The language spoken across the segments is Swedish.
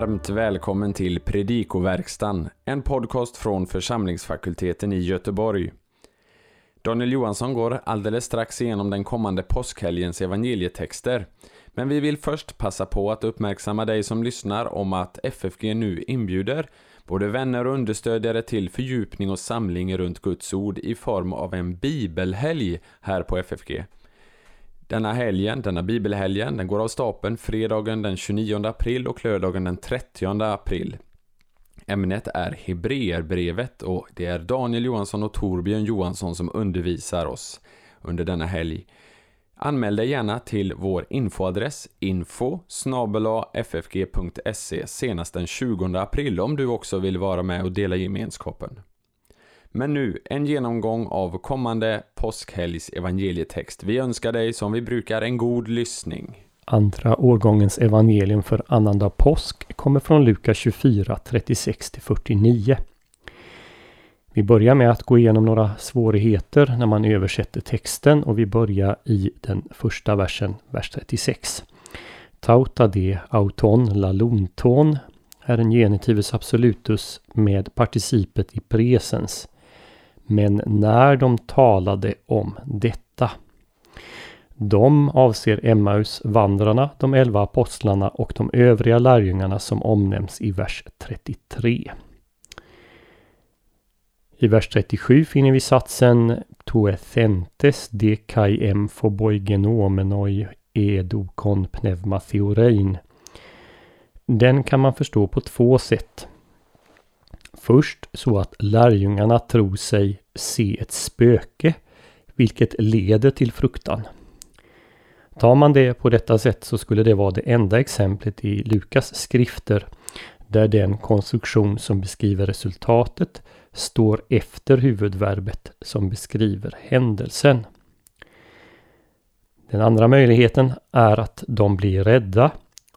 varmt välkommen till Predikoverkstan, en podcast från församlingsfakulteten i Göteborg. Daniel Johansson går alldeles strax igenom den kommande påskhelgens evangelietexter. Men vi vill först passa på att uppmärksamma dig som lyssnar om att FFG nu inbjuder både vänner och understödjare till fördjupning och samling runt Guds ord i form av en bibelhelg här på FFG. Denna helgen, denna bibelhelgen, den går av stapeln fredagen den 29 april och lördagen den 30 april. Ämnet är Hebreerbrevet och det är Daniel Johansson och Torbjörn Johansson som undervisar oss under denna helg. Anmäl dig gärna till vår infoadress info ffg.se senast den 20 april om du också vill vara med och dela gemenskapen. Men nu en genomgång av kommande påskhelgs evangelietext. Vi önskar dig som vi brukar en god lyssning. Andra årgångens evangelium för annandag påsk kommer från Lukas 24, 36-49. Vi börjar med att gå igenom några svårigheter när man översätter texten och vi börjar i den första versen, vers 36. Tauta de auton lalonton är en genitivus absolutus med participet i presens. Men när de talade om detta. De avser Emmaus vandrarna, de elva apostlarna och de övriga lärjungarna som omnämns i vers 33. I vers 37 finner vi satsen Toethentes de kai em phoboigenomenoi edokon pneumatheorein. Den kan man förstå på två sätt. Först så att lärjungarna tror sig se ett spöke, vilket leder till fruktan. Tar man det på detta sätt så skulle det vara det enda exemplet i Lukas skrifter där den konstruktion som beskriver resultatet står efter huvudverbet som beskriver händelsen. Den andra möjligheten är att de blir rädda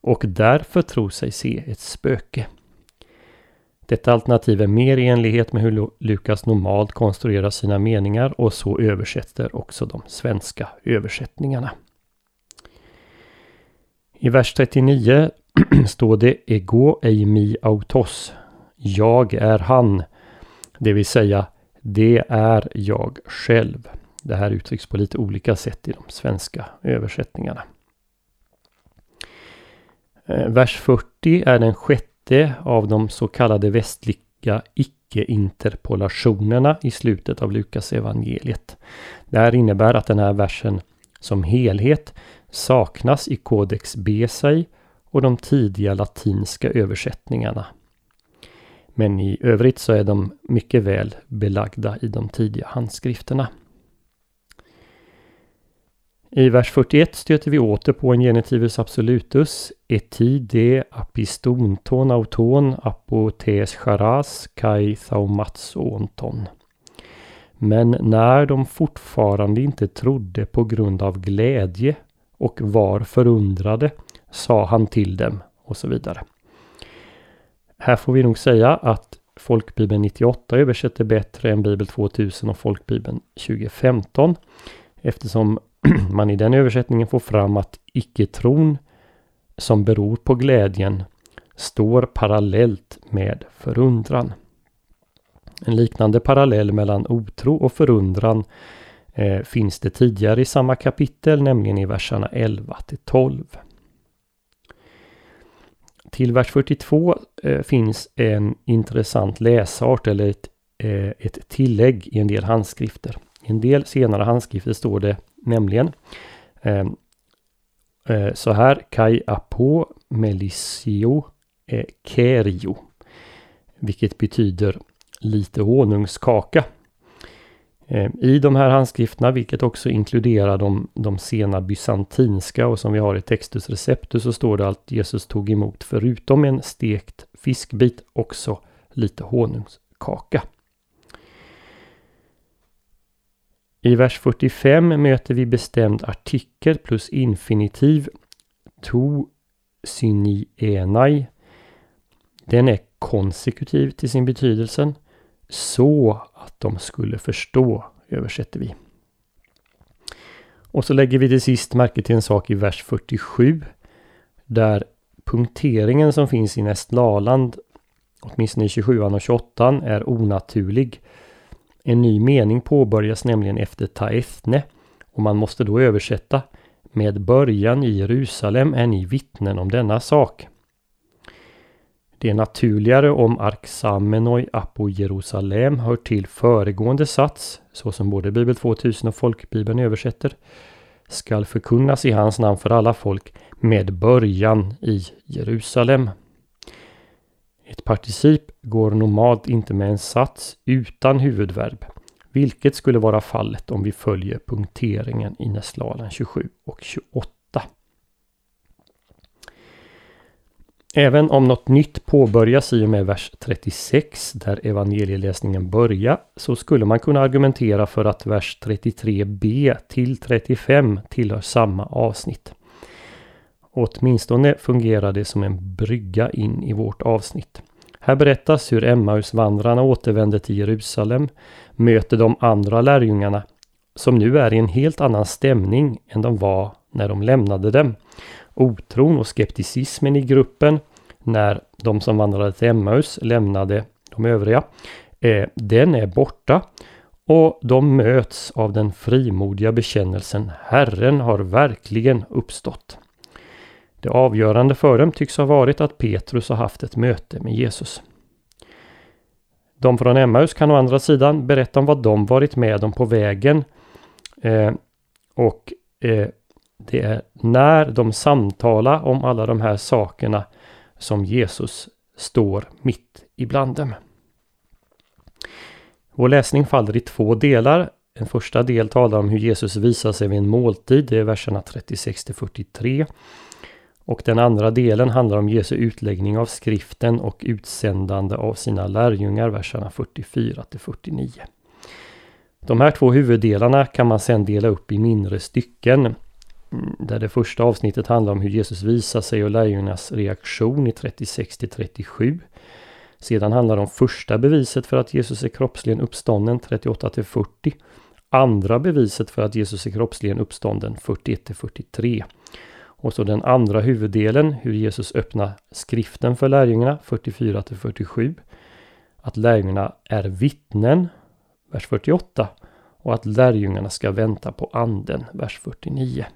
och därför tror sig se ett spöke. Detta alternativ är mer i enlighet med hur Lukas normalt konstruerar sina meningar och så översätter också de svenska översättningarna. I vers 39 står det Ego eimi autos. Jag är han. Det vill säga, det är jag själv. Det här uttrycks på lite olika sätt i de svenska översättningarna. Eh, vers 40 är den sjätte av de så kallade västliga icke-interpolationerna i slutet av Lukas evangeliet. Det här innebär att den här versen som helhet saknas i Codex Besai och de tidiga latinska översättningarna. Men i övrigt så är de mycket väl belagda i de tidiga handskrifterna. I vers 41 stöter vi åter på en genitivus absolutus etide apistonton auton apotes charas kai thaumatsonton. Men när de fortfarande inte trodde på grund av glädje och var förundrade sa han till dem och så vidare. Här får vi nog säga att Folkbibeln 98 översätter bättre än Bibel 2000 och Folkbibeln 2015 eftersom man i den översättningen får fram att icke-tron som beror på glädjen står parallellt med förundran. En liknande parallell mellan otro och förundran eh, finns det tidigare i samma kapitel, nämligen i verserna 11 till 12. Till vers 42 eh, finns en intressant läsart eller ett, eh, ett tillägg i en del handskrifter. I en del senare handskrifter står det nämligen eh, eh så här Kai apo melissio eh, kerio. Vilket betyder lite honungskaka. Eh, I de här handskrifterna, vilket också inkluderar de, de sena bysantinska och som vi har i Textus Receptus så står det att Jesus tog emot förutom en stekt fiskbit också lite honungskaka. I vers 45 möter vi bestämd artikel plus infinitiv to synienai. Den är konsekutiv till sin betydelse. Så att de skulle förstå, översätter vi. Och så lägger vi till sist märke till en sak i vers 47. Där punkteringen som finns i Nästlaland, åtminstone i 27 och 28, är onaturlig. En ny mening påbörjas nämligen efter taethne och man måste då översätta med början i Jerusalem är ni vittnen om denna sak. Det är naturligare om Arksamenoi apo Jerusalem hör till föregående sats, så som både Bibel 2000 och Folkbibeln översätter, skall förkunnas i hans namn för alla folk med början i Jerusalem. Ett particip går normalt inte med en sats utan huvudverb, vilket skulle vara fallet om vi följer punkteringen i Näslalen 27 och 28. Även om något nytt påbörjas i och med vers 36 där evangelieläsningen börjar så skulle man kunna argumentera för att vers 33b till 35 tillhör samma avsnitt. Åtminstone fungerar det som en brygga in i vårt avsnitt. Här berättas hur Emmausvandrarna återvänder till Jerusalem, möter de andra lärjungarna som nu är i en helt annan stämning än de var när de lämnade dem. Otron och skepticismen i gruppen när de som vandrade till Emmaus lämnade de övriga, eh, den är borta och de möts av den frimodiga bekännelsen Herren har verkligen uppstått. Det avgörande för dem tycks ha varit att Petrus har haft ett möte med Jesus. De från Emmaus kan å andra sidan berätta om vad de varit med om på vägen. Eh, och eh, det är när de samtalar om alla de här sakerna som Jesus står mitt ibland dem. Vår läsning faller i två delar. En första del talar om hur Jesus visar sig vid en måltid, det är verserna 36 till 43. Och den andra delen handlar om Jesu utläggning av skriften och utsändande av sina lärjungar, verserna 44 till 49. De här två huvuddelarna kan man sedan dela upp i mindre stycken. Mm, där det första avsnittet handlar om hur Jesus visar sig och lärjungarnas reaktion i 36 till 37. Sedan handlar det om första beviset för att Jesus är kroppsligen uppstånden 38 till 40. Andra beviset för att Jesus är kroppsligen uppstånden 41 till 43. Och så den andra huvuddelen, hur Jesus öppnar skriften för lärjungarna, 44 till 47. Att lärjungarna är vittnen, vers 48. Och att lärjungarna ska vänta på anden, vers 49.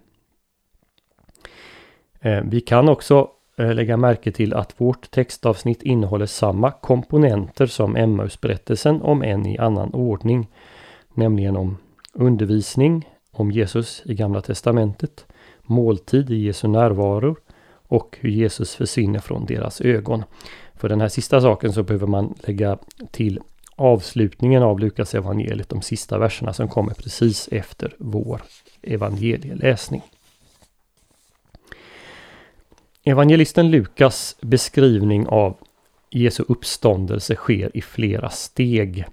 Eh, vi kan också eh, lägga märke till att vårt textavsnitt innehåller samma komponenter som Emmausberättelsen om en i annan ordning. Nämligen om undervisning om Jesus i Gamla Testamentet, måltid i Jesu närvaro och hur Jesus försvinner från deras ögon. För den här sista saken så behöver man lägga till avslutningen av Lukas evangeliet, de sista verserna som kommer precis efter vår evangelieläsning. Evangelisten Lukas beskrivning av Jesu uppståndelse sker i flera steg.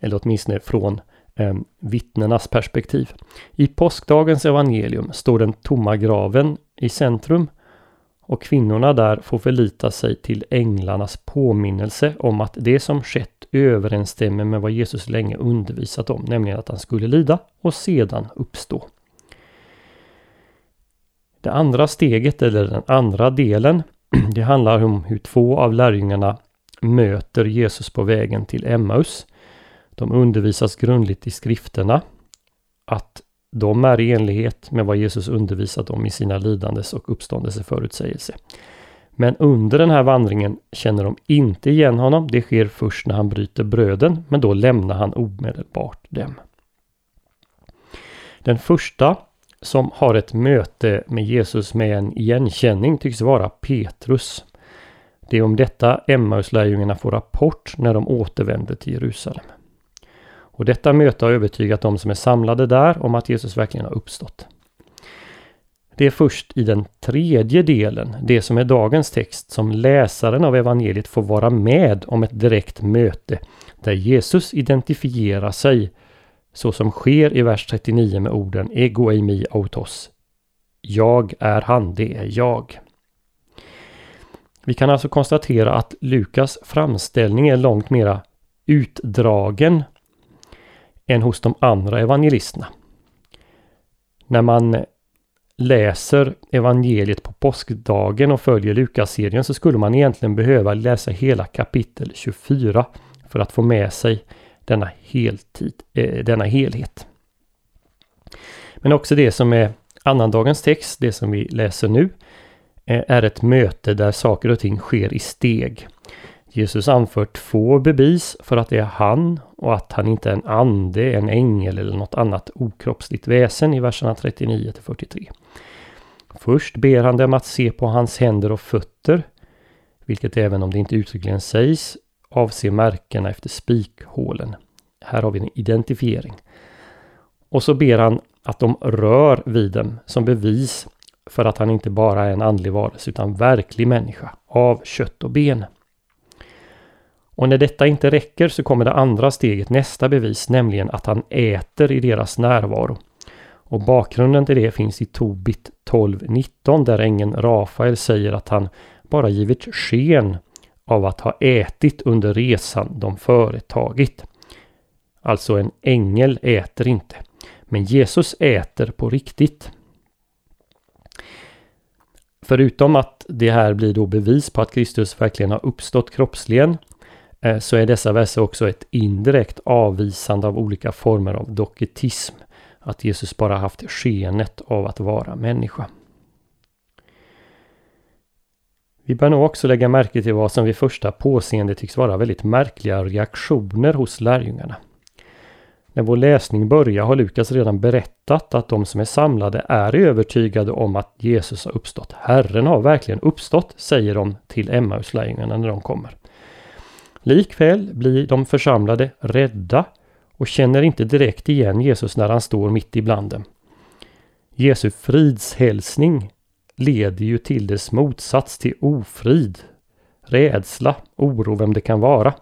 Eller åtminstone från eh, vittnenas perspektiv. I påskdagens evangelium står den tomma graven i centrum och kvinnorna där får förlita sig till änglarnas påminnelse om att det som skett överensstämmer med vad Jesus länge undervisat om, nämligen att han skulle lida och sedan uppstå. Det andra steget, eller den andra delen, det handlar om hur två av lärjungarna möter Jesus på vägen till Emmaus. De undervisas grundligt i skrifterna. Att de är i enlighet med vad Jesus undervisat om i sina lidandes och uppståndelseförutsägelse. Men under den här vandringen känner de inte igen honom. Det sker först när han bryter bröden, men då lämnar han omedelbart dem. Den första som har ett möte med Jesus med en igenkänning tycks vara Petrus. Det är om detta Emmauslärjungarna får rapport när de återvänder till Jerusalem. Och detta möte har övertygat de som är samlade där om att Jesus verkligen har uppstått. Det är först i den tredje delen, det som är dagens text, som läsaren av evangeliet får vara med om ett direkt möte där Jesus identifierar sig så som sker i vers 39 med orden Ego eimi autos. Jag är han, det är jag. Vi kan alltså konstatera att Lukas framställning är långt mera utdragen än hos de andra evangelisterna. När man läser evangeliet på påskdagen och följer Lukas-serien så skulle man egentligen behöva läsa hela kapitel 24 för att få med sig denna, heltid, eh, denna helhet. Men också det som är annandagens text, det som vi läser nu, eh, är ett möte där saker och ting sker i steg. Jesus anför två bevis för att det är han och att han inte är en ande, en ängel eller något annat okroppsligt väsen i verserna 39 till 43. Först ber han dem att se på hans händer och fötter, vilket även om det inte uttryckligen sägs avser märkena efter spikhålen. Här har vi en identifiering. Och så ber han att de rör vid dem som bevis för att han inte bara är en andlig varelse utan verklig människa av kött och ben. Och när detta inte räcker så kommer det andra steget, nästa bevis, nämligen att han äter i deras närvaro. Och bakgrunden till det finns i Tobit 12.19 där ängeln Rafael säger att han bara givit sken av att ha ätit under resan de företagit. Alltså en ängel äter inte. Men Jesus äter på riktigt. Förutom att det här blir då bevis på att Kristus verkligen har uppstått kroppsligen Eh, så är dessa verser också ett indirekt avvisande av olika former av doketism. Att Jesus bara haft skenet av att vara människa. Vi bör nog också lägga märke till vad som vid första påseende tycks vara väldigt märkliga reaktioner hos lärjungarna. När vår läsning börjar har Lukas redan berättat att de som är samlade är övertygade om att Jesus har uppstått. Herren har verkligen uppstått, säger de till Emmaus-lärjungarna när de kommer. Likväl blir de församlade rädda och känner inte direkt igen Jesus när han står mitt ibland dem. Jesu fridshälsning leder ju till dess motsats till ofrid, rädsla, oro, vem det kan vara.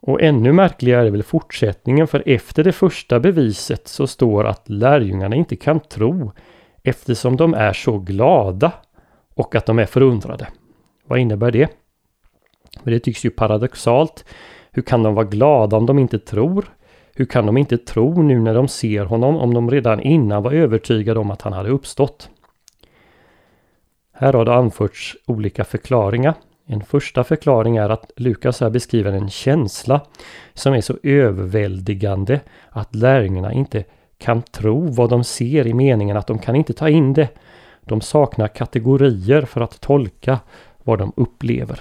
Och ännu märkligare är väl fortsättningen för efter det första beviset så står att lärjungarna inte kan tro eftersom de är så glada och att de är förundrade. Vad innebär det? Men det tycks ju paradoxalt. Hur kan de vara glada om de inte tror? Hur kan de inte tro nu när de ser honom om de redan innan var övertygade om att han hade uppstått? Här har det anförts olika förklaringar. En första förklaring är att Lukas här beskriver en känsla som är så överväldigande att lärjungarna inte kan tro vad de ser i meningen att de kan inte ta in det. De saknar kategorier för att tolka vad de upplever.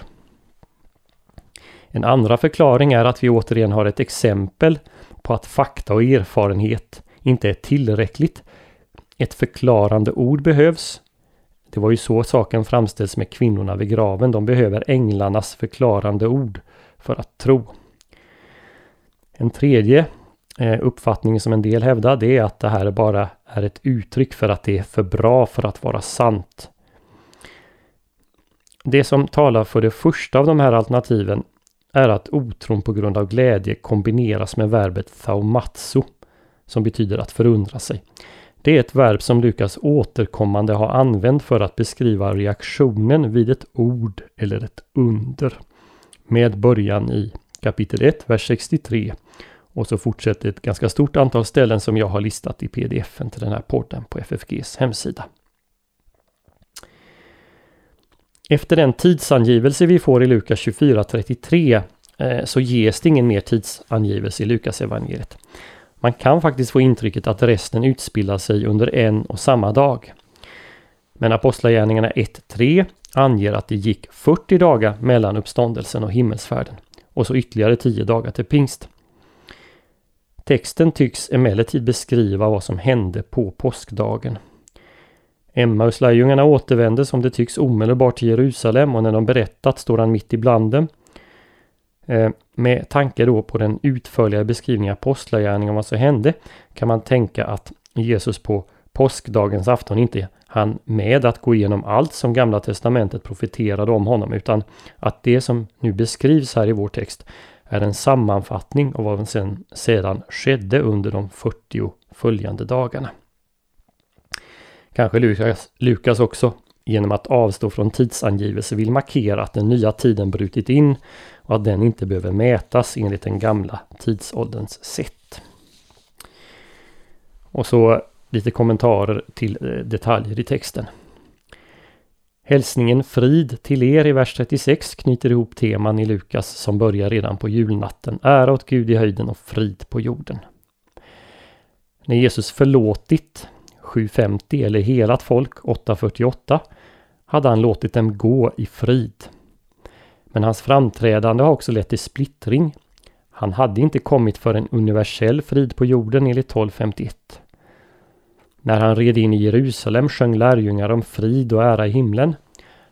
En andra förklaring är att vi återigen har ett exempel på att fakta och erfarenhet inte är tillräckligt. Ett förklarande ord behövs det var ju så saken framställs med kvinnorna vid graven. De behöver änglarnas förklarande ord för att tro. En tredje eh, uppfattning som en del hävdar det är att det här bara är ett uttryck för att det är för bra för att vara sant. Det som talar för det första av de här alternativen är att otron på grund av glädje kombineras med verbet thaumatsu som betyder att förundra sig. Det är ett verb som Lukas återkommande har använt för att beskriva reaktionen vid ett ord eller ett under. Med början i kapitel 1, vers 63. Och så fortsätter ett ganska stort antal ställen som jag har listat i pdf-en till den här podden på FFGs hemsida. Efter den tidsangivelse vi får i Lukas 24.33 eh, så ges det ingen mer tidsangivelse i Lukas evangeliet. Man kan faktiskt få intrycket att resten utspelar sig under en och samma dag. Men Apostlagärningarna 1.3 anger att det gick 40 dagar mellan uppståndelsen och himmelsfärden och så ytterligare 10 dagar till pingst. Texten tycks emellertid beskriva vad som hände på påskdagen. Emmauslärjungarna återvänder som det tycks omedelbart till Jerusalem och när de berättat står han mitt ibland dem eh, med tanke då på den utförliga beskrivningen av apostlagärningarna om vad som hände kan man tänka att Jesus på påskdagens afton inte han med att gå igenom allt som Gamla Testamentet profeterade om honom utan att det som nu beskrivs här i vår text är en sammanfattning av vad som sedan skedde under de 40 följande dagarna. Kanske Lukas, Lukas också genom att avstå från tidsangivelse vill markera att den nya tiden brutit in och att den inte behöver mätas enligt den gamla tidsålderns sätt. Och så lite kommentarer till eh, detaljer i texten. Hälsningen frid till er i vers 36 knyter ihop teman i Lukas som börjar redan på julnatten. Ära åt Gud i höjden och frid på jorden. När Jesus förlåtit 750 eller helat folk 848 hade han låtit dem gå i frid. Men hans framträdande har också lett till splittring. Han hade inte kommit för en universell frid på jorden enligt 1251. När han red in i Jerusalem sjöng lärjungar om frid och ära i himlen.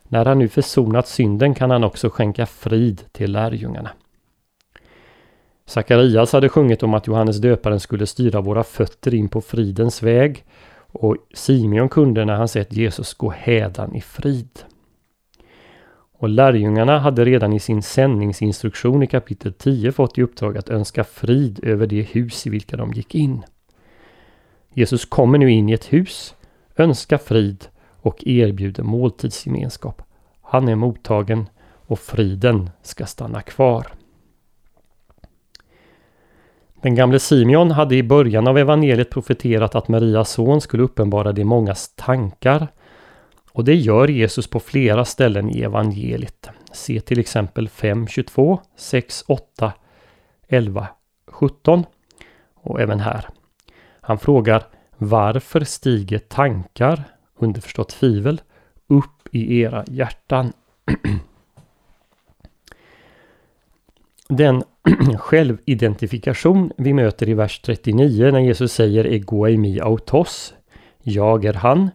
När han nu försonat synden kan han också skänka frid till lärjungarna. Sakarias hade sjungit om att Johannes döparen skulle styra våra fötter in på fridens väg och Simeon kunde när han sett Jesus gå hädan i frid. Och lärjungarna hade redan i sin sändningsinstruktion i kapitel 10 fått i uppdrag att önska frid över det hus i vilka de gick in. Jesus kommer nu in i ett hus, önskar frid och erbjuder måltidsgemenskap. Han är mottagen och friden ska stanna kvar. Den gamle Simeon hade i början av evangeliet profeterat att Marias son skulle uppenbara de mångas tankar. Och det gör Jesus på flera ställen i evangeliet. Se till exempel 5, 22, 6, 8, 11, 17 och även här. Han frågar Varför stiger tankar, underförstått tvivel, upp i era hjärtan? Den självidentifikation vi möter i vers 39 när Jesus säger Ego mi autos, jag är han,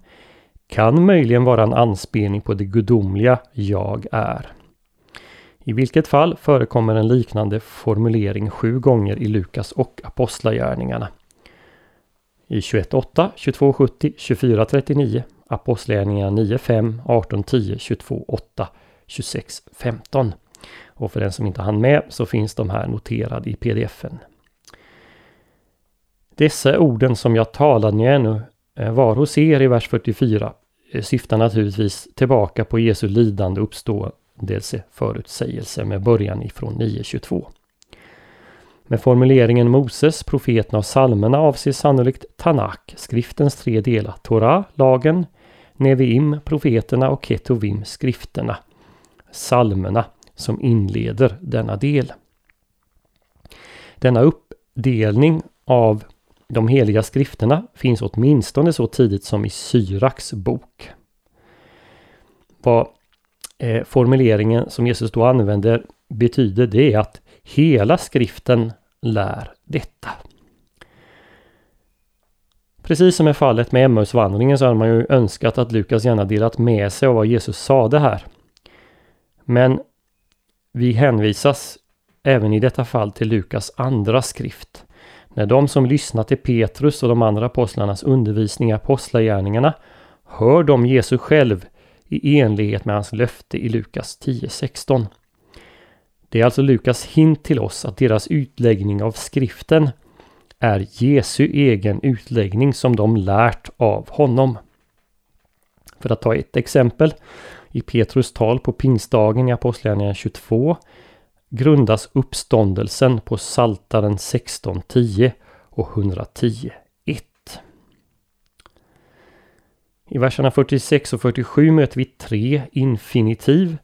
kan möjligen vara en anspelning på det gudomliga jag är. I vilket fall förekommer en liknande formulering sju gånger i Lukas och Apostlagärningarna. I 21.8, 22.70, 24.39, Apostlagärningarna 9.5, 18.10, 22.8, 26.15. Och för den som inte hann med så finns de här noterade i pdfen. Dessa orden som jag talade med ännu eh, var hos er i vers 44 eh, syftar naturligtvis tillbaka på Jesu lidande uppståndelse förutsägelse med början ifrån 9.22. Med formuleringen Moses, profeterna och salmerna avses sannolikt Tanak, skriftens tre delar, Torah, lagen, Neviim, profeterna och Ketuvim, skrifterna, salmerna, som inleder denna del. Denna uppdelning av de heliga skrifterna finns åtminstone så tidigt som i Syraks bok. Vad eh, formuleringen som Jesus då använder betyder det är att hela skriften lär detta. Precis som är fallet med Emmausvandringen så hade man ju önskat att Lukas gärna delat med sig av vad Jesus sade här. Men vi hänvisas även i detta fall till Lukas andra skrift. När de som lyssnar till Petrus och de andra apostlarnas undervisning i apostlagärningarna hör de Jesus själv i enlighet med hans löfte i Lukas 10.16. Det är alltså Lukas hint till oss att deras utläggning av skriften är Jesu egen utläggning som de lärt av honom. För att ta ett exempel i Petrus tal på pingstdagen i Apostlagärningarna 22 grundas uppståndelsen på Saltaren 16.10 och 110.1. I verserna 46 och 47 möter vi tre infinitiv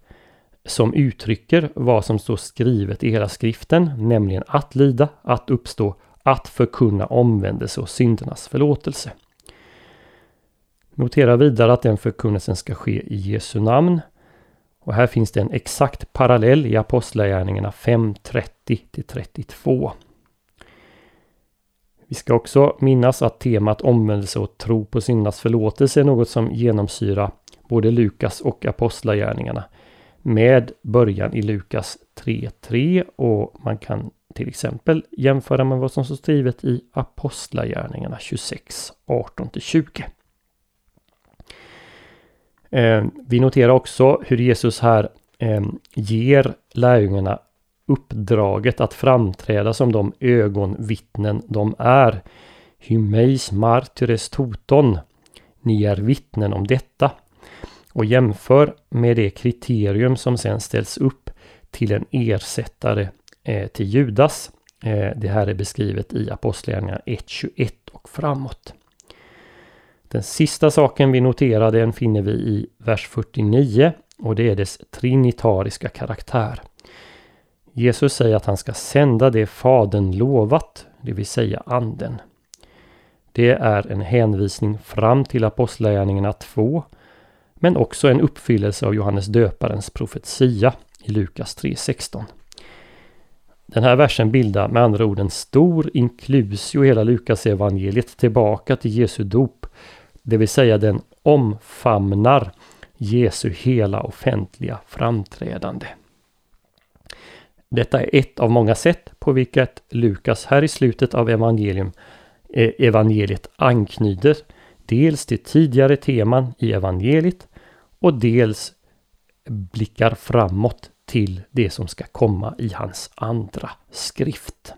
som uttrycker vad som står skrivet i hela skriften, nämligen att lida, att uppstå, att förkunna omvändelse och syndernas förlåtelse. Notera vidare att den förkunnelsen ska ske i Jesu namn. Och här finns det en exakt parallell i Apostlagärningarna 5.30-32. Vi ska också minnas att temat omvändelse och tro på syndernas förlåtelse är något som genomsyrar både Lukas och Apostlagärningarna. Med början i Lukas 3.3 och man kan till exempel jämföra med vad som står skrivet i Apostlagärningarna 26, 18-20. Eh, vi noterar också hur Jesus här eh, ger lärjungarna uppdraget att framträda som de ögonvittnen de är. Hymeis martyres toton. Ni är vittnen om detta. Och jämför med det kriterium som sen ställs upp till en ersättare eh, till Judas. Eh, det här är beskrivet i Apostlagärningarna 1.21 och framåt. Den sista saken vi noterar den finner vi i vers 49 och det är dess trinitariska karaktär. Jesus säger att han ska sända det Fadern lovat, det vill säga Anden. Det är en hänvisning fram till Apostlagärningarna 2 men också en uppfyllelse av Johannes döparens profetia i Lukas 3.16. Den här versen bildar med andra ord en stor inklusio i hela Lukas evangeliet tillbaka till Jesu dop. Det vill säga den omfamnar Jesu hela offentliga framträdande. Detta är ett av många sätt på vilket Lukas här i slutet av evangelium, eh, evangeliet anknyter dels till tidigare teman i evangeliet och dels blickar framåt till det som ska komma i hans andra skrift.